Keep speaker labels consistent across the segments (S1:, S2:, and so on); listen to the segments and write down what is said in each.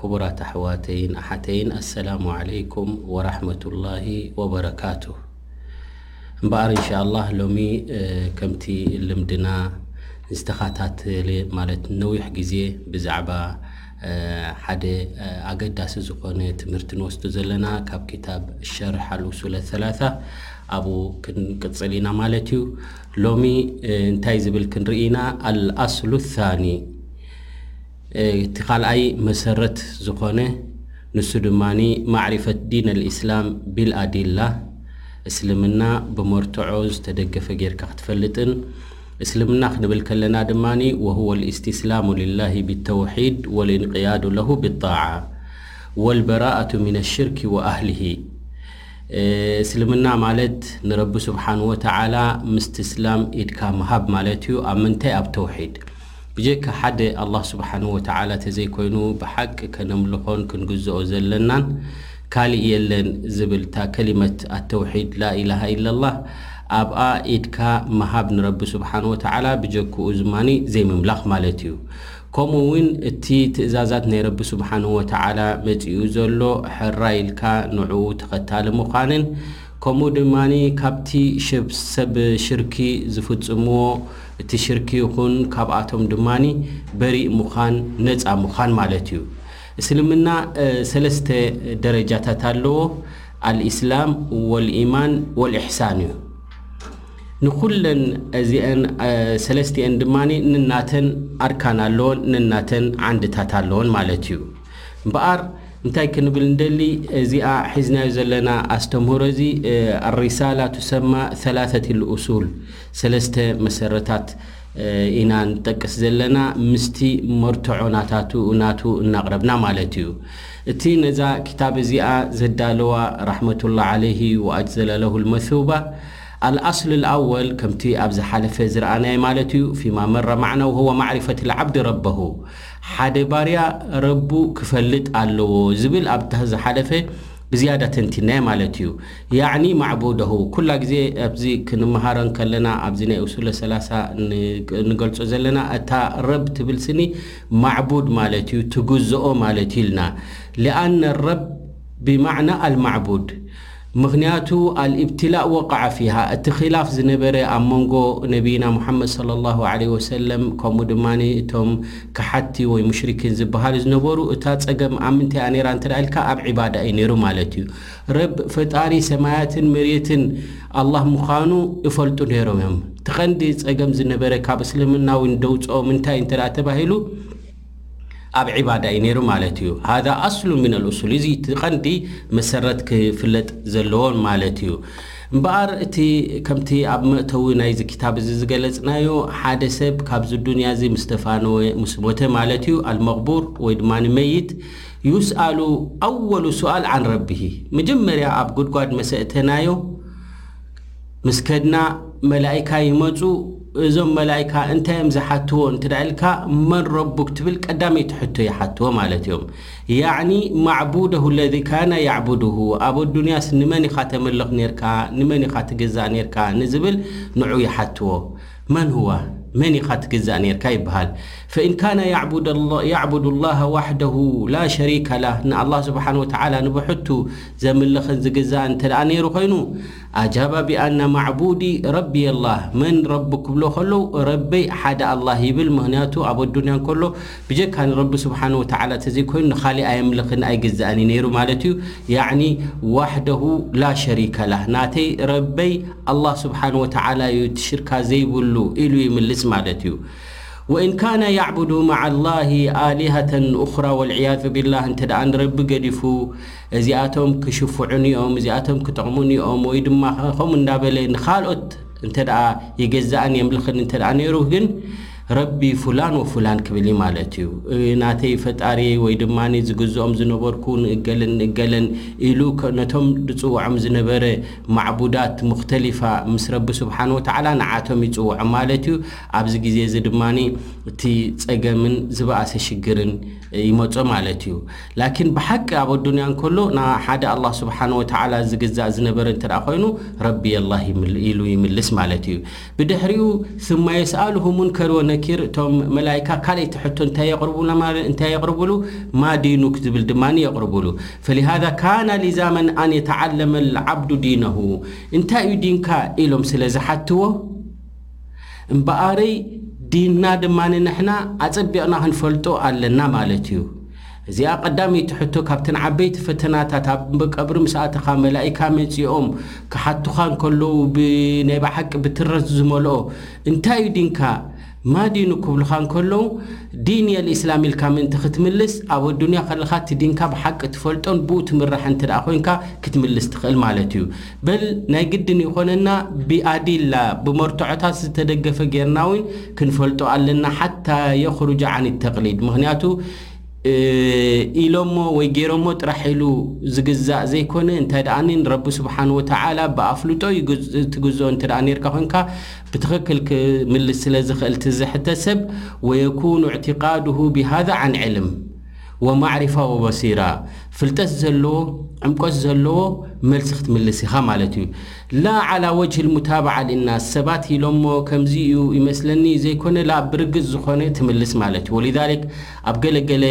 S1: ክቡራት ኣሕዋተይን ኣሓተይን ኣሰላሙ ዓለይኩም ወራሕመቱላሂ ወበረካቱ እምበኣር እንሻኣላህ ሎሚ ከምቲ ልምድና ዝተኻታተለ ማለት ነዊሕ ግዜ ብዛዕባ ሓደ ኣገዳሲ ዝኾነ ትምህርቲ ንወስዱ ዘለና ካብ ክታብ ሸርሕ ኣልውሱለ ሰላሳ ኣብኡ ክንቅፅል ኢና ማለት እዩ ሎሚ እንታይ ዝብል ክንርኢና ኣልኣስሉ ታኒ እቲ ካልኣይ መሰረት ዝኾነ ንሱ ድማ ማዕሪፈት ዲን ኣልኢስላም ቢል ኣዲላ፣ እስልምና ብመርትዖ ዝተደገፈ ጌርካ ክትፈልጥን፣ እስልምና ክንብል ከለና ድማ ወሁወ ልኢስቲስላሙ ሊላሂ ቢተውሒድ ወልኢንቅያዱ ለሁ ቢጣዓ ወልበራኣቱ ሚነሽርኪ ወኣህሊሂ፣ እስልምና ማለት ንረቢ ስብሓነሁ ወተዓላ ምስትስላም ኢድካ ምሃብ ማለት እዩ፣ ኣብ ምንታይ ኣብ ተውሒድ። ብጀካ ሓደ ኣላህ ሱብሓነሁ ወተዓላ ተዘይኮይኑ ብሓቂ ከነምልኾን ክንግዝኦ ዘለናን ካልእ የለን ዝብል እታ ከሊመት ኣተውሒድ ላኢላሃ ኢለላህ ኣብኣ ኢድካ ምሃብ ንረቢ ሱብሓነሁ ወተዓላ ብጀክኡ ዝማኒ ዘይምምላኽ ማለት እዩ። ከምኡ ውን እቲ ትእዛዛት ናይ ረቢ ሱብሓነሁ ወተዓላ መጺኡ ዘሎ ሕራይ ኢልካ ንዕኡ ተኸታሊ ምዃንን ከምኡ ድማ ካብቲ ሰብ ሽርኪ ዝፍጽምዎ እቲ ሽርክ ይኹን ካብኣቶም ድማ በሪእ ምዃን፣ ነጻ ምዃን፣ ማለት እዩ። እስልምና ሰለስተ ደረጃታት ኣለዎ፣ ኣልኢስላም ወልኢማን ወልኢሕሳን እዩ። ንኹለን እዚኤን ሰለስቲኤን ድማ ነናተን ኣርካን ኣለወን፣ ነናተን ዓንድታት ኣለወን ማለት እዩ። እምበኣር እንታይ ክንብል ንደሊ እዚኣ ሒዝናዮ ዘለና ኣስተምህሮ እዚ ኣሪሳላ ትሰማ ሰላሰቲል ኡሱል ሰለስተ መሰረታት ኢና ንጠቅስ ዘለና ምስቲ መርትዖ ናታቱ ናቱ እናቕረብና ማለት እዩ። እቲ ነዛ ክታብ እዚኣ ዘዳለዋ ራሕመቱላህ ዓለይሂ ወኣጅዘለ ለሁል መሱባ፣ ኣልኣስል ኣልኣወል ከምቲ ኣብ ዝሓለፈ ዝረኣናዮ ማለት እዩ ፊማ መረ ማዕና ወሁወ ማዕሪፈትል ዓብድ ረበሁ ሓደ ባርያ ረቡ ክፈልጥ ኣለዎ ዝብል ኣብታ ዝሓለፈ ብዝያዳ ተንቲንናዮ ማለት እዩ። ያዕኒ ማዕቡደሁ ኩላ ግዜ ኣብዚ ክንመሃሮ እንከለና ኣብዚ ናይ ኡሱለ ሰላሳ ንገልጾ ዘለና እታ ረብ ትብል ስኒ ማዕቡድ ማለት እዩ ትግዝኦ ማለት እዩ ኢልና ሊኣነ ረብ ብማዕና ኣልማዕቡድ ምኽንያቱ ኣልኢብትላእ ወቀዐ ፊሃ እቲ ኺላፍ ዝነበረ ኣብ መንጎ ነብይና ሙሓመድ ሰለላሁ ዓለይሂ ወሰለም ከምኡ ድማ እቶም ከሓድቲ ወይ ሙሽሪኪን ዝበሃሉ ዝነበሩ እታ ጸገም ኣብ ምንታይ እያ ነይራ እንተ ኢልካ ኣብ ዒባዳ እዩ ነይሩ ማለት እዩ ረብ ፈጣሪ ሰማያትን መሬትን ኣላህ ምዃኑ እፈልጡ ነይሮም እዮም። እቲ ቀንዲ ጸገም ዝነበረ ካብ እስልምና እውን ደውጽኦም እንታይ እንተ ተባሂሉ ኣብ ዒባዳ እዩ ነይሩ ማለት እዩ። ሃዛ ኣስሉ ምን ኣልእሱል እዚ እቲ ቀንዲ መሰረት ክፍለጥ ዘለዎን ማለት እዩ። እምበኣር እቲ ከምቲ ኣብ መእተዊ ናይዚ ክታብ እዚ ዝገለጽናዮ ሓደ ሰብ ካብዚ ዱንያ እዚ ምስ ተፋነወ ምስ ሞተ ማለት እዩ ኣልመቕቡር ወይ ድማ ንመይት ዩስኣሉ ኣወሉ ሱኣል ዓን ረቢሂ መጀመርያ ኣብ ጉድጓድ መሰእተናዮ ምስ ከድና መላኢካ ይመጹ እዞም መላኢካ እንታይ እዮም ዝሓትዎ እንተ ኢልካ መን ረቡክ ትብል ቀዳመይቲ ሕቶ ይሓትዎ ማለት እዮም ያዕኒ ማዕቡደሁ ለዚ ካነ ያዕቡድሁ ኣብ ኣዱንያስ ንመን ኢኻ ተምልኽ ኔርካ ንመን ኢኻ ትግዛእ ኔርካ ንዝብል ንዑ ይሓትዎ መን ሁዋ፣ መን ኢኻ ትግዛእ ኔርካ ይብሃል። ፈኢን ካነ ያዕቡዱ ላህ ዋሕደሁ ላ ሸሪከ ላህ፣ ንኣላህ ሱብሓነሁ ወተዓላ ንብሕቱ ዘምልኽን ዝግዛእን እንተድኣ ኔሩ ኮይኑ፣ ኣጃበ ቢኣነ ማዕቡዲ ረቢየ ላህ፣ መን ረቢ ክብሎ ከሎ ረበይ ሓደ ኣላህ ይብል፣ ምኽንያቱ ኣብ ኣዱንያ እንከሎ ብጀካ ንረቢ ሱብሓነሁ ወተዓላ ተዘይኮይኑ ንኻሊእ ኣየምልኽን ኣይግዛእን እዩ ነይሩ ማለት እዩ ያዕኒ ዋሕደሁ ላ ሸሪከ ላህ ናተይ ረበይ ኣላህ ሱብሓነሁ ወተዓላ እዩ እቲ ሽርካ ዘይብሉ ኢሉ ይምልስ ማለት እዩ ወኢን ካነ ያዕቡዱ መዓ ላሂ ኣሊሀተን ኡኽራ ወልዕያዙ ቢላህ እንተደኣ ንረቢ ገዲፉ እዚኣቶም ክሽፍዑኒ እዮም እዚኣቶም ክጠቕሙኒ እዮም ወይ ድማ ከምኡ እንዳበለ ንኻልኦት እንተደኣ ይገዛእን የምልኽን እንተደኣ ነይሩ ግን ረቢ ፉላን ወፉላን ክብል እዩ ማለት እዩ። ናተይ ፈጣሪየይ ወይ ድማ ዝግዝኦም ዝነበርኩ ንእገለን ንእገለን ኢሉ ነቶም ዝጽውዖም ዝነበረ ማዕቡዳት ሙኽተሊፋ ምስ ረቢ ስብሓን ወተዓላ ንዓቶም ይጽውዖም ማለት እዩ። ኣብዚ ግዜ እዚ ድማ እቲ ጸገምን ዝበኣሰ ሽግርን ይመጾ ማለት እዩ። ላኪን ብሓቂ ኣብ ኣዱንያ እንከሎ ንሓደ ኣላህ ስብሓን ወተዓላ ዝግዛእ ዝነበረ እንተ ኮይኑ ረቢ የላህ ኢሉ ይምልስ ማለት እዩ። ብድሕሪኡ ثم የስኣሉሁ ሙንከር ወነኪር እቶም መላኢካ ካልኣይቲ ሕቶ እንታይ የቕርቡልና ማለት እንታይ የቕርቡሉ ማ ዲኑክ ዝብል ድማ የቕርቡሉ ፈሊሃዛ ካነ ሊዛመን ኣን የተዓለመ ልዓብዱ ዲነሁ እንታይ እዩ ዲንካ ኢሎም ስለ ዝሓትዎ እምበኣረይ ዲንና ድማ ንሕና ኣጸቢቕና ክንፈልጦ ኣለና ማለት እዩ እዚኣ ቀዳመይቲ ሕቶ ካብተን ዓበይቲ ፈተናታት ኣብ መቀብሪ ምስ ኣተኻ መላኢካ መጺኦም ክሓቱኻ እንከለዉ ብ ናይ ብሓቂ ብትረት ዝመልኦ እንታይ እዩ ዲንካ ማ ዲኑ ክብሉኻ እንከለዉ ዲንየ ልእስላም ኢልካ ምእንቲ ክትምልስ ኣብ ኣዱንያ ከለኻ እቲ ዲንካ ብሓቂ ትፈልጦን ብኡ ትምራሕ እንተ ኮይንካ ክትምልስ ትኽእል ማለት እዩ በል ናይ ግድን ይኾነና ብኣዲላ ብመርትዖታት ዝተደገፈ ጌርና ውን ክንፈልጦ ኣለና ሓታ የኽሩጅ ዓን ተቅሊድ ምኽንያቱ ኢሎሞ ወይ ጌሮሞ ጥራሕ ኢሉ ዝግዛእ ዘይኮነ እንታይ ደኣ ረቢ ስብሓን ወተዓላ ብኣፍልጦ ዩ ትግዝኦ እንተ ኔርካ ኮንካ ብትኽክል ክምልስ ስለ ዝኽእል ትዝሕተ ሰብ ወየኩኑ እዕትቃድሁ ብሃذ ዓን ዕልም ወማዕሪፋ ወበሲራ ፍልጠት ዘለዎ ዕምቆት ዘለዎ መልሲ ክትምልስ ኢኻ ማለት እዩ ላ ዓላ ወጅህ ልሙታባዓ ሊናስ ሰባት ኢሎሞ ከምዚ እዩ ይመስለኒ ዘይኮነ ላ ብርግፅ ዝኾነ ትምልስ ማለት እዩ ወሊዛሊክ ኣብ ገለገለ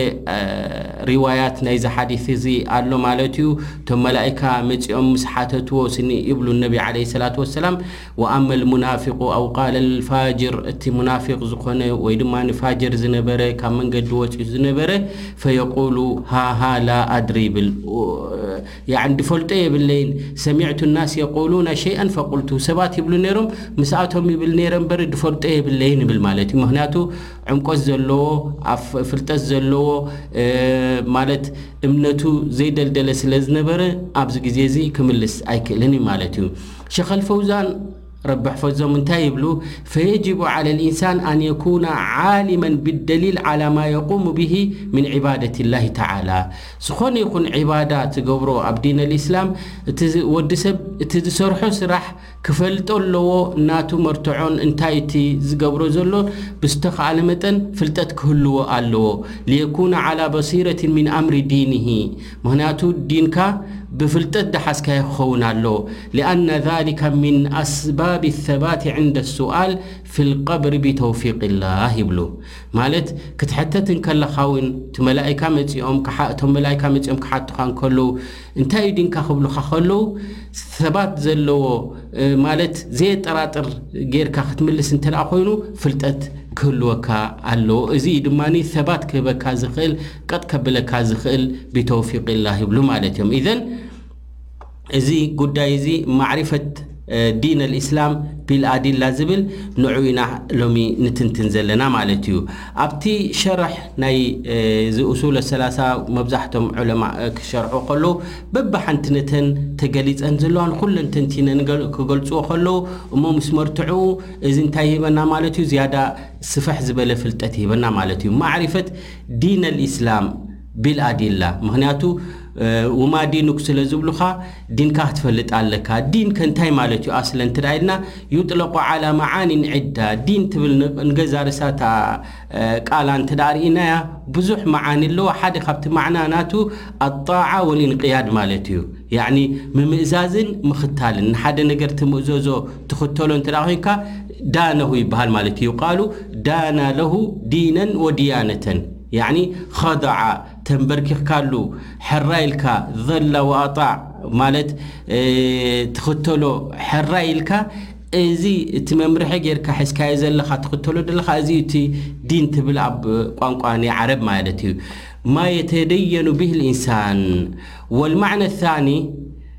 S1: ሪዋያት ናይዚ ሓዲስ እዚ ኣሎ ማለት እዩ እቶም መላኢካ መፂኦም ምስ ሓተትዎ ስኒ ይብሉ ነቢ ዓለይሂ ሰላቱ ወሰላም ወኣመ ኣልሙናፊቁ ኣው ቃለ ኣልፋጅር እቲ ሙናፊቅ ዝኾነ ወይ ድማ ንፋጅር ዝነበረ ካብ መንገዲ ወጺኡ ዝነበረ ፈየቁሉ ሃሃ ላ ኣድሪ ይብል ያዕን ድፈልጦ የብለይን ሰሚዕቱ ናስ የቁሉና ሸይኣን ፈቁልቱ ሰባት ይብሉ ነይሮም ምስኣቶም ይብል ነይረ እምበር ድፈልጦ የብለይን ይብል ማለት እዩ ምክንያቱ ዕምቆት ዘለዎ ፍልጠት ዘለዎ ማለት እምነቱ ዘይደልደለ ስለ ዝነበረ ኣብዚ ግዜ እዚ ክምልስ ኣይክእልን እዩ ማለት እዩ ሸኽ ኣልፈውዛን ረብሕ ፈዞም እንታይ ይብሉ ፈየጅቡ ዓለ ልኢንሳን ኣን የኩነ ዓሊመን ብደሊል ዓላ ማ የቁሙ ብሂ ምን ዒባደት ላሂ ተዓላ ዝኾነ ይኹን ዒባዳ ትገብሮ ኣብ ዲን ኣልእስላም እቲ ወዲ ሰብ እቲ ዝሰርሖ ስራሕ ክፈልጦ ኣለዎ ናቱ መርትዖን እንታይ እቲ ዝገብሮ ዘሎ ብዝተኸኣለ መጠን ፍልጠት ክህልዎ ኣለዎ ልየኩነ ዓላ በሲረትን ምን ኣምሪ ዲንሂ ምኽንያቱ ዲንካ ብፍልጠት ደሓዝካዮ ክኸውን ኣለዎ ሊኣነ ዛሊካ ሚን ኣስባቢ ሰባቲ ዕንደ ሱኣል ፊልቀብሪ ቢተውፊቂ ላህ ይብሉ ማለት ክትሕተት እንከለኻ ውን እቲ መላኢካ መጺኦም ክሓ እቶም መላኢካ መጺኦም ክሓቱኻ እንከለዉ እንታይ እዩ ዲንካ ክብሉኻ ከለዉ ሰባት ዘለዎ ማለት ዘየጠራጥር ጌርካ ክትምልስ እንተ ኮይኑ ፍልጠት ክህልወካ ኣለዎ እዚ እዩ ድማ ሰባት ክህበካ ዝኽእል ቀጥ ከብለካ ዝኽእል ቢተውፊቂላህ ይብሉ ማለት እዮም ኢዘን እዚ ጉዳይ እዚ ማዕሪፈት ዲን ኣልእስላም ቢልኣዲላ ዝብል ንዑ ኢና ሎሚ ንትንትን ዘለና ማለት እዩ ኣብቲ ሸርሕ ናይ እዚ እሱለ ሰላሳ መብዛሕቶም ዑለማ ክሸርዑ ከለዉ በብሓንቲ ነተን ተገሊፀን ዘለዋን ኩለን ተንቲነን ክገልፅዎ ከለዉ እሞ ምስ መርትዑ እዚ እንታይ ይህበና ማለት እዩ ዝያዳ ስፈሕ ዝበለ ፍልጠት ይህበና ማለት እዩ ማዕሪፈት ዲነል ኢስላም ቢል ኣዲላ ምክንያቱ ውማ ዲኑክ ስለ ዝብሉካ ዲንካ ክትፈልጥ ኣለካ ዲን ከ እንታይ ማለት እዩ ኣስለ እንተ ኢልና ዩጥለቁ ዓላ መዓኒን ዕዳ ዲን ትብል ንገዛ ርሳታ ቃላ እንተ ርኢናያ ብዙሕ መዓኒ ኣለዎ ሓደ ካብቲ ማዕና ናቱ ኣጣዓ ወልእንቅያድ ማለት እዩ ያዕኒ ምምእዛዝን ምኽታልን ንሓደ ነገር ትምእዘዞ ትኽተሎ እንተ ኮይንካ ዳነሁ ይበሃል ማለት እዩ ቃሉ ዳና ለሁ ዲነን ወድያነተን ያኒ ኸደዓ ተንበርኪኽካሉ ሕራ ኢልካ ዘላ ወኣጣዕ ማለት ትኽተሎ ሕራ ኢልካ እዚ እቲ መምርሒ ጌርካ ሒዝካዮ ዘለኻ ትኽተሎ ዘለኻ እዚ እቲ ዲን ትብል ኣብ ቋንቋ ናይ ዓረብ ማለት እዩ ማ የተደየኑ ብህ ልኢንሳን ወልማዕነ ታኒ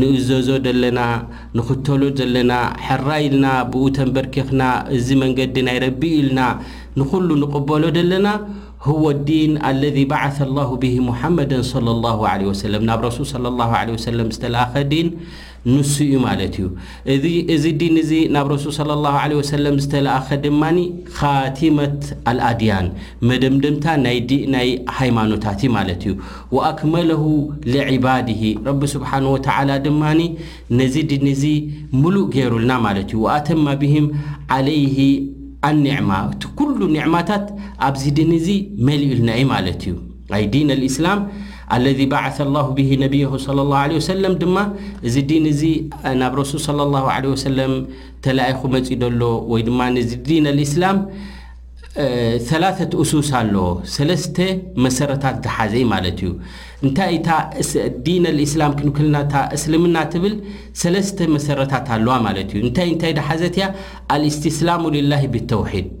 S1: ንእዘዞ ደለና ንኽተሎ ዘለና ሕራይ ኢልና ብኡ ተንበርኪኽና እዚ መንገዲ ናይ ረቢ እዩ ኢልና ንኹሉ ንቕበሎ ደለና ሁወ ዲን ኣለዚ በዓሰ ላሁ ብሂ ሙሓመደን ሰለላሁ ዓለይሂ ወሰለም ናብ ረሱል ሰለላሁ ዓለይሂ ወሰለም ዝተልኣኸ ዲን ንሱ እዩ ማለት እዩ። እዚ እዚ ዲን እዚ ናብ ረሱል ሰለላሁ ዓለይሂ ወሰለም ዝተለኣኸ ድማ ኻቲመት ኣልኣድያን መደምደምታ ናይ ዲ ናይ ሃይማኖታት እዩ ማለት እዩ። ወኣክመለሁ ሊዕባዲሂ ረቢ ስብሓነሁ ወተዓላ ድማ ነዚ ዲን እዚ ምሉእ ገይሩልና ማለት እዩ። ወኣተማ ቢሂም ዓለይሂ ኣኒዕማ እቲ ኩሉ ኒዕማታት ኣብዚ ዲን እዚ መሊኡልና እዩ ማለት እዩ። ኣይ ዲን ኣልእስላም ኣለዚ በዓሰ ኣላሁ ብሂ ነቢየሁ ሰለ ላሁ ዓለይሂ ወሰለም ድማ እዚ ዲን እዚ ናብ ረሱል ሰለ ላሁ ዓለይሂ ወሰለም ተላኢኹ መጺኡ ዘሎ ወይ ድማ እዚ ዲን ኣልእስላም ሰላሰት እሱስ ኣለዎ ሰለስተ መሰረታት ዝሓዘ ማለት እዩ እንታይ እታ ዲን ኣልእስላም ክንክልና እታ እስልምና ትብል ሰለስተ መሰረታት ኣለዋ ማለት እዩ እንታይ እንታይ ዝሓዘት እያ ኣልእስትስላሙ ልላሂ ብተውሒድ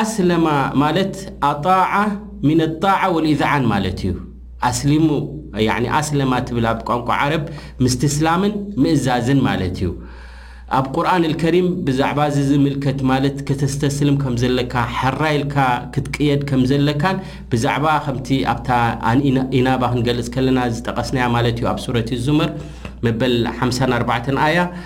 S1: ኣስለማ ማለት ኣጣዐ ሚን ኣጣዐ ወልኢዝዓን ማለት እዩ። ኣስሊሙ ያኒ ኣስለማ ትብል ኣብ ቋንቋ ዓረብ ምስትስላምን ምእዛዝን ማለት እዩ። ኣብ ቁርኣን ኣልከሪም ብዛዕባ እዚ ዝምልከት ማለት ከተስተስልም ከም ዘለካ ሐራይ ኢልካ ክትቅየድ ከም ዘለካን ብዛዕባ ከምቲ ኣብታ ኣን ኢናባ ክንገልጽ ከለና ዝጠቐስናያ ማለት እዩ ኣብ ሱረት ዙመር መበል ሓምሳን ኣርባዕተን ኣያ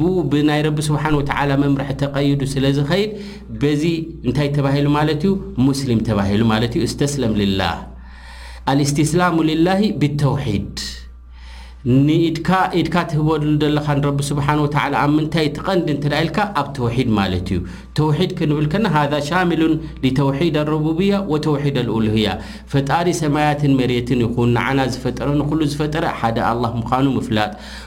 S1: ብኡ ብናይ ረቢ ስብሓን ወተዓላ መምርሒ ተቐይዱ ስለ ዝኸይድ በዚ እንታይ ተባሂሉ ማለት እዩ ሙስሊም ተባሂሉ ማለት እዩ እስተስለም ልላህ ኣልእስትስላሙ ልላሂ ብተውሒድ ንኢድካ ኢድካ ትህበሉ ዘለካ ንረቢ ስብሓን ወተዓላ ኣብ ምንታይ ትቐንዲ እንተ ኢልካ ኣብ ተውሒድ ማለት እዩ ተውሒድ ክንብል ከና ሃዛ ሻሚሉን ሊተውሒድ ኣረቡብያ ወተውሒድ ኣልኡልህያ ፈጣሪ ሰማያትን መሬትን ይኹን ንዓና ዝፈጠረ ንኩሉ ዝፈጠረ ሓደ ኣላህ ምዃኑ ምፍላጥ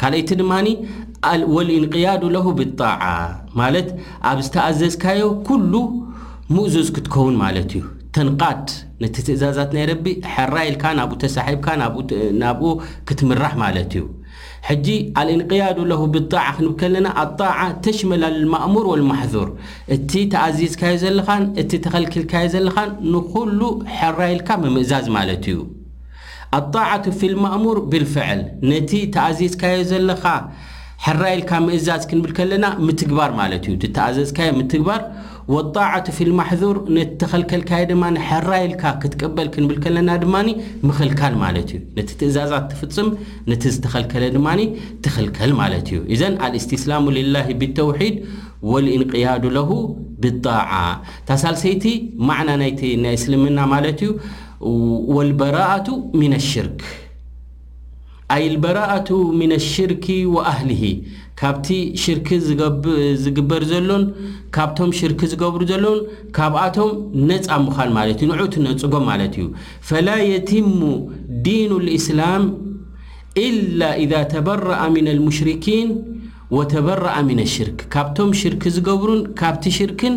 S1: ካልኣይቲ ድማ ኣል ወልኢንቅያዱ ለሁ ብጣዓ ማለት ኣብ ዝተኣዘዝካዮ ኩሉ ምእዙዝ ክትከውን ማለት እዩ ተንቃድ ነቲ ትእዛዛት ናይ ረቢ ሐራ ኢልካ ናብኡ ተሳሒብካ ናብኡ ክትምራሕ ማለት እዩ ሕጂ ኣልእንቅያዱ ለሁ ብጣዓ ክንብ ከለና ኣጣዓ ተሽመል ኣልማእሙር ወልማሕዙር እቲ ተኣዚዝካዮ ዘለኻን እቲ ተኸልኪልካዮ ዘለኻን ንኹሉ ሐራ ኢልካ ምምእዛዝ ማለት እዩ ኣጣዓቱ ፊል ማእሙር ቢል ፍዕል፣ ነቲ ተኣዚዝካዮ ዘለኻ ሕራይ ኢልካ ምእዛዝ ክንብል ከለና ምትግባር ማለት እዩ። ዝተኣዘዝካዮ ምትግባር፣ ወጣዓቱ ፊል ማሕዙር፣ ነቲ ዝተኸልከልካዮ ድማ ሕራይ ኢልካ ክትቅበል ክንብል ከለና ድማ ምኽልካል ማለት እዩ። ነቲ ትእዛዛት ትፍጽም፣ ነቲ ዝተኸልከለ ድማ ትኽልከል ማለት እዩ። ኢዘን ኣልእስቲስላሙ ሊላሂ ቢተውሒድ ወልኢንቅያዱ ለሁ ቢጣዓ፣ እታ ሳልሰይቲ ማዕና ናይቲ ናይ እስልምና ማለት እዩ። ወልበራኣቱ ሚነ ሽርክ ኣይልበራኣቱ ሚነ ሽርኪ ወኣህሊሂ ካብቲ ሽርኪ ዝግበር ዘሎን ካብቶም ሽርኪ ዝገብሩ ዘለውን ካብኣቶም ነፃ ምዃን ማለት እዩ ንዑ ትነፅጎ ማለት እዩ ፈላ የቲሙ ዲኑ ልእስላም ኢላ ኢዛ ተበረኣ ምና ልሙሽርኪን ወተበረኣ ምና ሽርክ ካብቶም ሽርኪ ዝገብሩን ካብቲ ሽርክን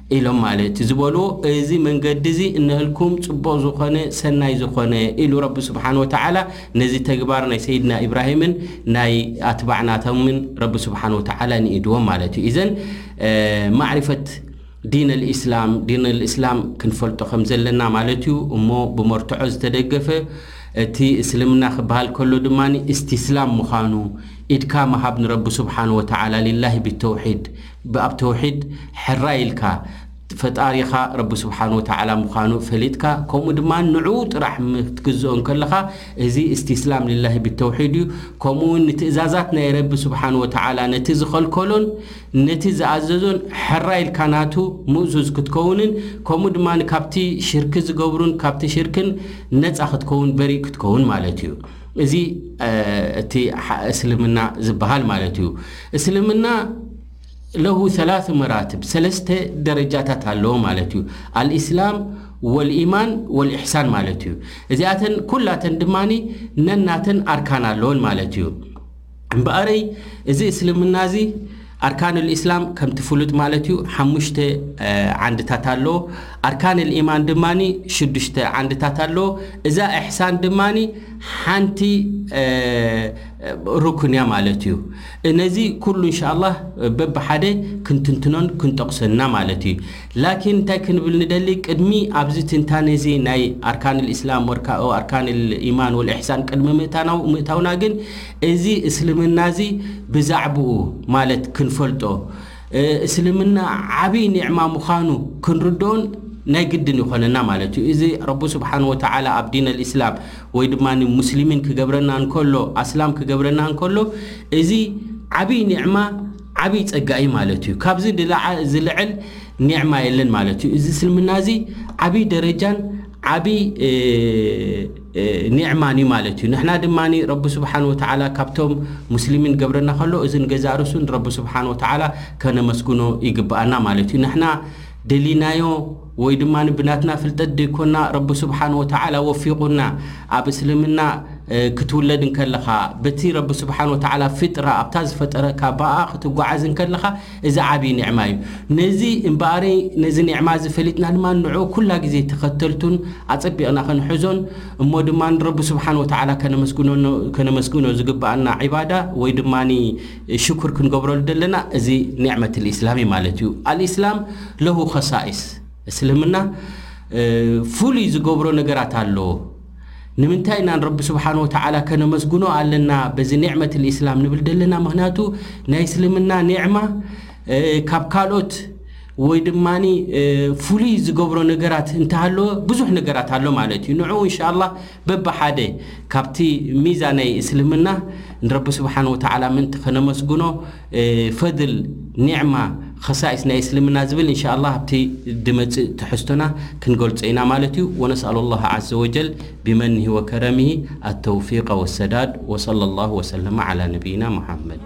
S1: ኢሎም ማለት እቲ ዝበልዎ እዚ መንገዲ እዚ እነህልኩም ጽቡቕ ዝኾነ ሰናይ ዝኾነ ኢሉ ረቢ ስብሓን ወተዓላ ነዚ ተግባር ናይ ሰይድና ኢብራሂምን ናይ ኣትባዕ ናቶምን ረቢ ስብሓን ወተዓላ ንኢድዎም ማለት እዩ እዘን ማዕሪፈት ዲን ልእስላም ዲን ልእስላም ክንፈልጦ ከም ዘለና ማለት እዩ እሞ ብመርትዖ ዝተደገፈ እቲ እስልምና ክበሃል ከሎ ድማ እስትስላም ምዃኑ ኢድካ ምሃብ ንረቢ ስብሓን ወተዓላ ሊላሂ ብተውሒድ ብኣብ ተውሒድ ሕራይ ኢልካ ፈጣሪኻ ረቢ ስብሓን ወተዓላ ምዃኑ ፈሊጥካ ከምኡ ድማ ንዑ ጥራሕ ምትግዝኦ እንከለኻ እዚ እስቲስላም ልላሂ ብተውሒድ እዩ ከምኡ ውን ንትእዛዛት ናይ ረቢ ስብሓን ወተዓላ ነቲ ዝኸልከሎን ነቲ ዝኣዘዞን ሕራይ ኢልካ ናቱ ምእዙዝ ክትከውንን ከምኡ ድማ ካብቲ ሽርኪ ዝገብሩን ካብቲ ሽርክን ነፃ ክትከውን በሪእ ክትከውን ማለት እዩ እዚ እቲ እስልምና ዝበሃል ማለት እዩ እስልምና ለሁ ሰላሱ መራትብ ሰለስተ ደረጃታት ኣለዎ ማለት እዩ ኣልእስላም ወልኢማን ወልእሕሳን ማለት እዩ እዚኣተን ኩላተን ድማ ነናተን ኣርካን ኣለዎን ማለት እዩ እምበኣረይ እዚ እስልምና እዚ ኣርካን ልእስላም ከምቲ ፍሉጥ ማለት እዩ ሓሙሽተ ዓንድታት ኣለዎ ኣርካን ልኢማን ድማ ሽዱሽተ ዓንድታት ኣለዎ እዛ እሕሳን ድማ ሓንቲ ሩክን እያ ማለት እዩ ነዚ ኩሉ እንሻ ላ በብሓደ ክንትንትኖን ክንጠቕሶና ማለት እዩ ላኪን እንታይ ክንብል ንደሊ ቅድሚ ኣብዚ ትንታነ እዚ ናይ ኣርካን ልእስላም ወኣርካን ልኢማን ወልእሕሳን ቅድሚ ምእታውና ግን እዚ እስልምና እዚ ብዛዕብኡ ማለት ክንፈልጦ እስልምና ዓብይ ኒዕማ ምዃኑ ክንርድኦን ናይ ግድን ይኾነና ማለት እዩ እዚ ረቡ ስብሓን ወተዓላ ኣብ ዲን ልእስላም ወይ ድማ ሙስሊሚን ክገብረና እንከሎ ኣስላም ክገብረና እንከሎ እዚ ዓብይ ኒዕማ ዓብይ ፀጋ እዩ ማለት እዩ። ካብዚ ዝልዕል ኒዕማ የለን ማለት እዩ። እዚ እስልምና እዚ ዓብይ ደረጃን ዓብይ ኒዕማን እዩ ማለት እዩ። ንሕና ድማ ረቢ ስብሓን ወተዓላ ካብቶም ሙስሊሚን ገብረና ከሎ እዚ ንገዛእ ርእሱ ንረቢ ስብሓን ወተዓላ ከነመስግኖ ይግብኣና ማለት እዩ። ንሕና ደሊናዮ ወይ ድማ ብናትና ፍልጠት ደይኮና ረቢ ስብሓን ወተዓላ ወፊቑና ኣብ እስልምና ክትውለድ እንከለኻ በቲ ረቢ ስብሓን ወተዓላ ፍጥራ ኣብታ ዝፈጠረካ ብኣ ክትጓዓዝ እንከለኻ እዚ ዓብዪ ኒዕማ እዩ ነዚ እምበኣረይ ነዚ ኒዕማ እዚ ፈሊጥና ድማ ንዑ ኩላ ግዜ ተኸተልቱን ኣጸቢቕና ክንሕዞን እሞ ድማ ረቢ ስብሓን ወተዓላ ከነመስግኖ ዝግብኣና ዒባዳ ወይ ድማ ሽኩር ክንገብረሉ ዘለና እዚ ኒዕመት ልእስላም እዩ ማለት እዩ። ኣልእስላም ለሁ ኸሳኢስ እስልምና ፍሉይ ዝገብሮ ነገራት ኣለዎ። ንምንታይ ኢና ንረቢ ስብሓን ወተዓላ ከነመስግኖ ኣለና በዚ ኒዕመት ልእስላም ንብል ዘለና ምክንያቱ ናይ እስልምና ኒዕማ ካብ ካልኦት ወይ ድማ ፍሉይ ዝገብሮ ነገራት እንተሃለወ ብዙሕ ነገራት ኣሎ ማለት እዩ ንዕኡ እንሻ ኣላ በብሓደ ካብቲ ሚዛነይ እስልምና ንረቢ ስብሓን ወተዓላ ምእንቲ ከነመስግኖ ፈድል ኒዕማ ኸሳኢስ ናይ እስልምና ዝብል እንሻ ኣላህ ኣብቲ ድመፅእ ትሕዝቶና ክንገልፆ ኢና ማለት እዩ ወነስኣሉ ላህ ዓዘ ወጀል ቢመንሂ ወከረምሂ ኣተውፊቀ ወሰዳድ ወሰለ ላሁ ወሰለመ ዓላ ነቢይና ሙሓመድ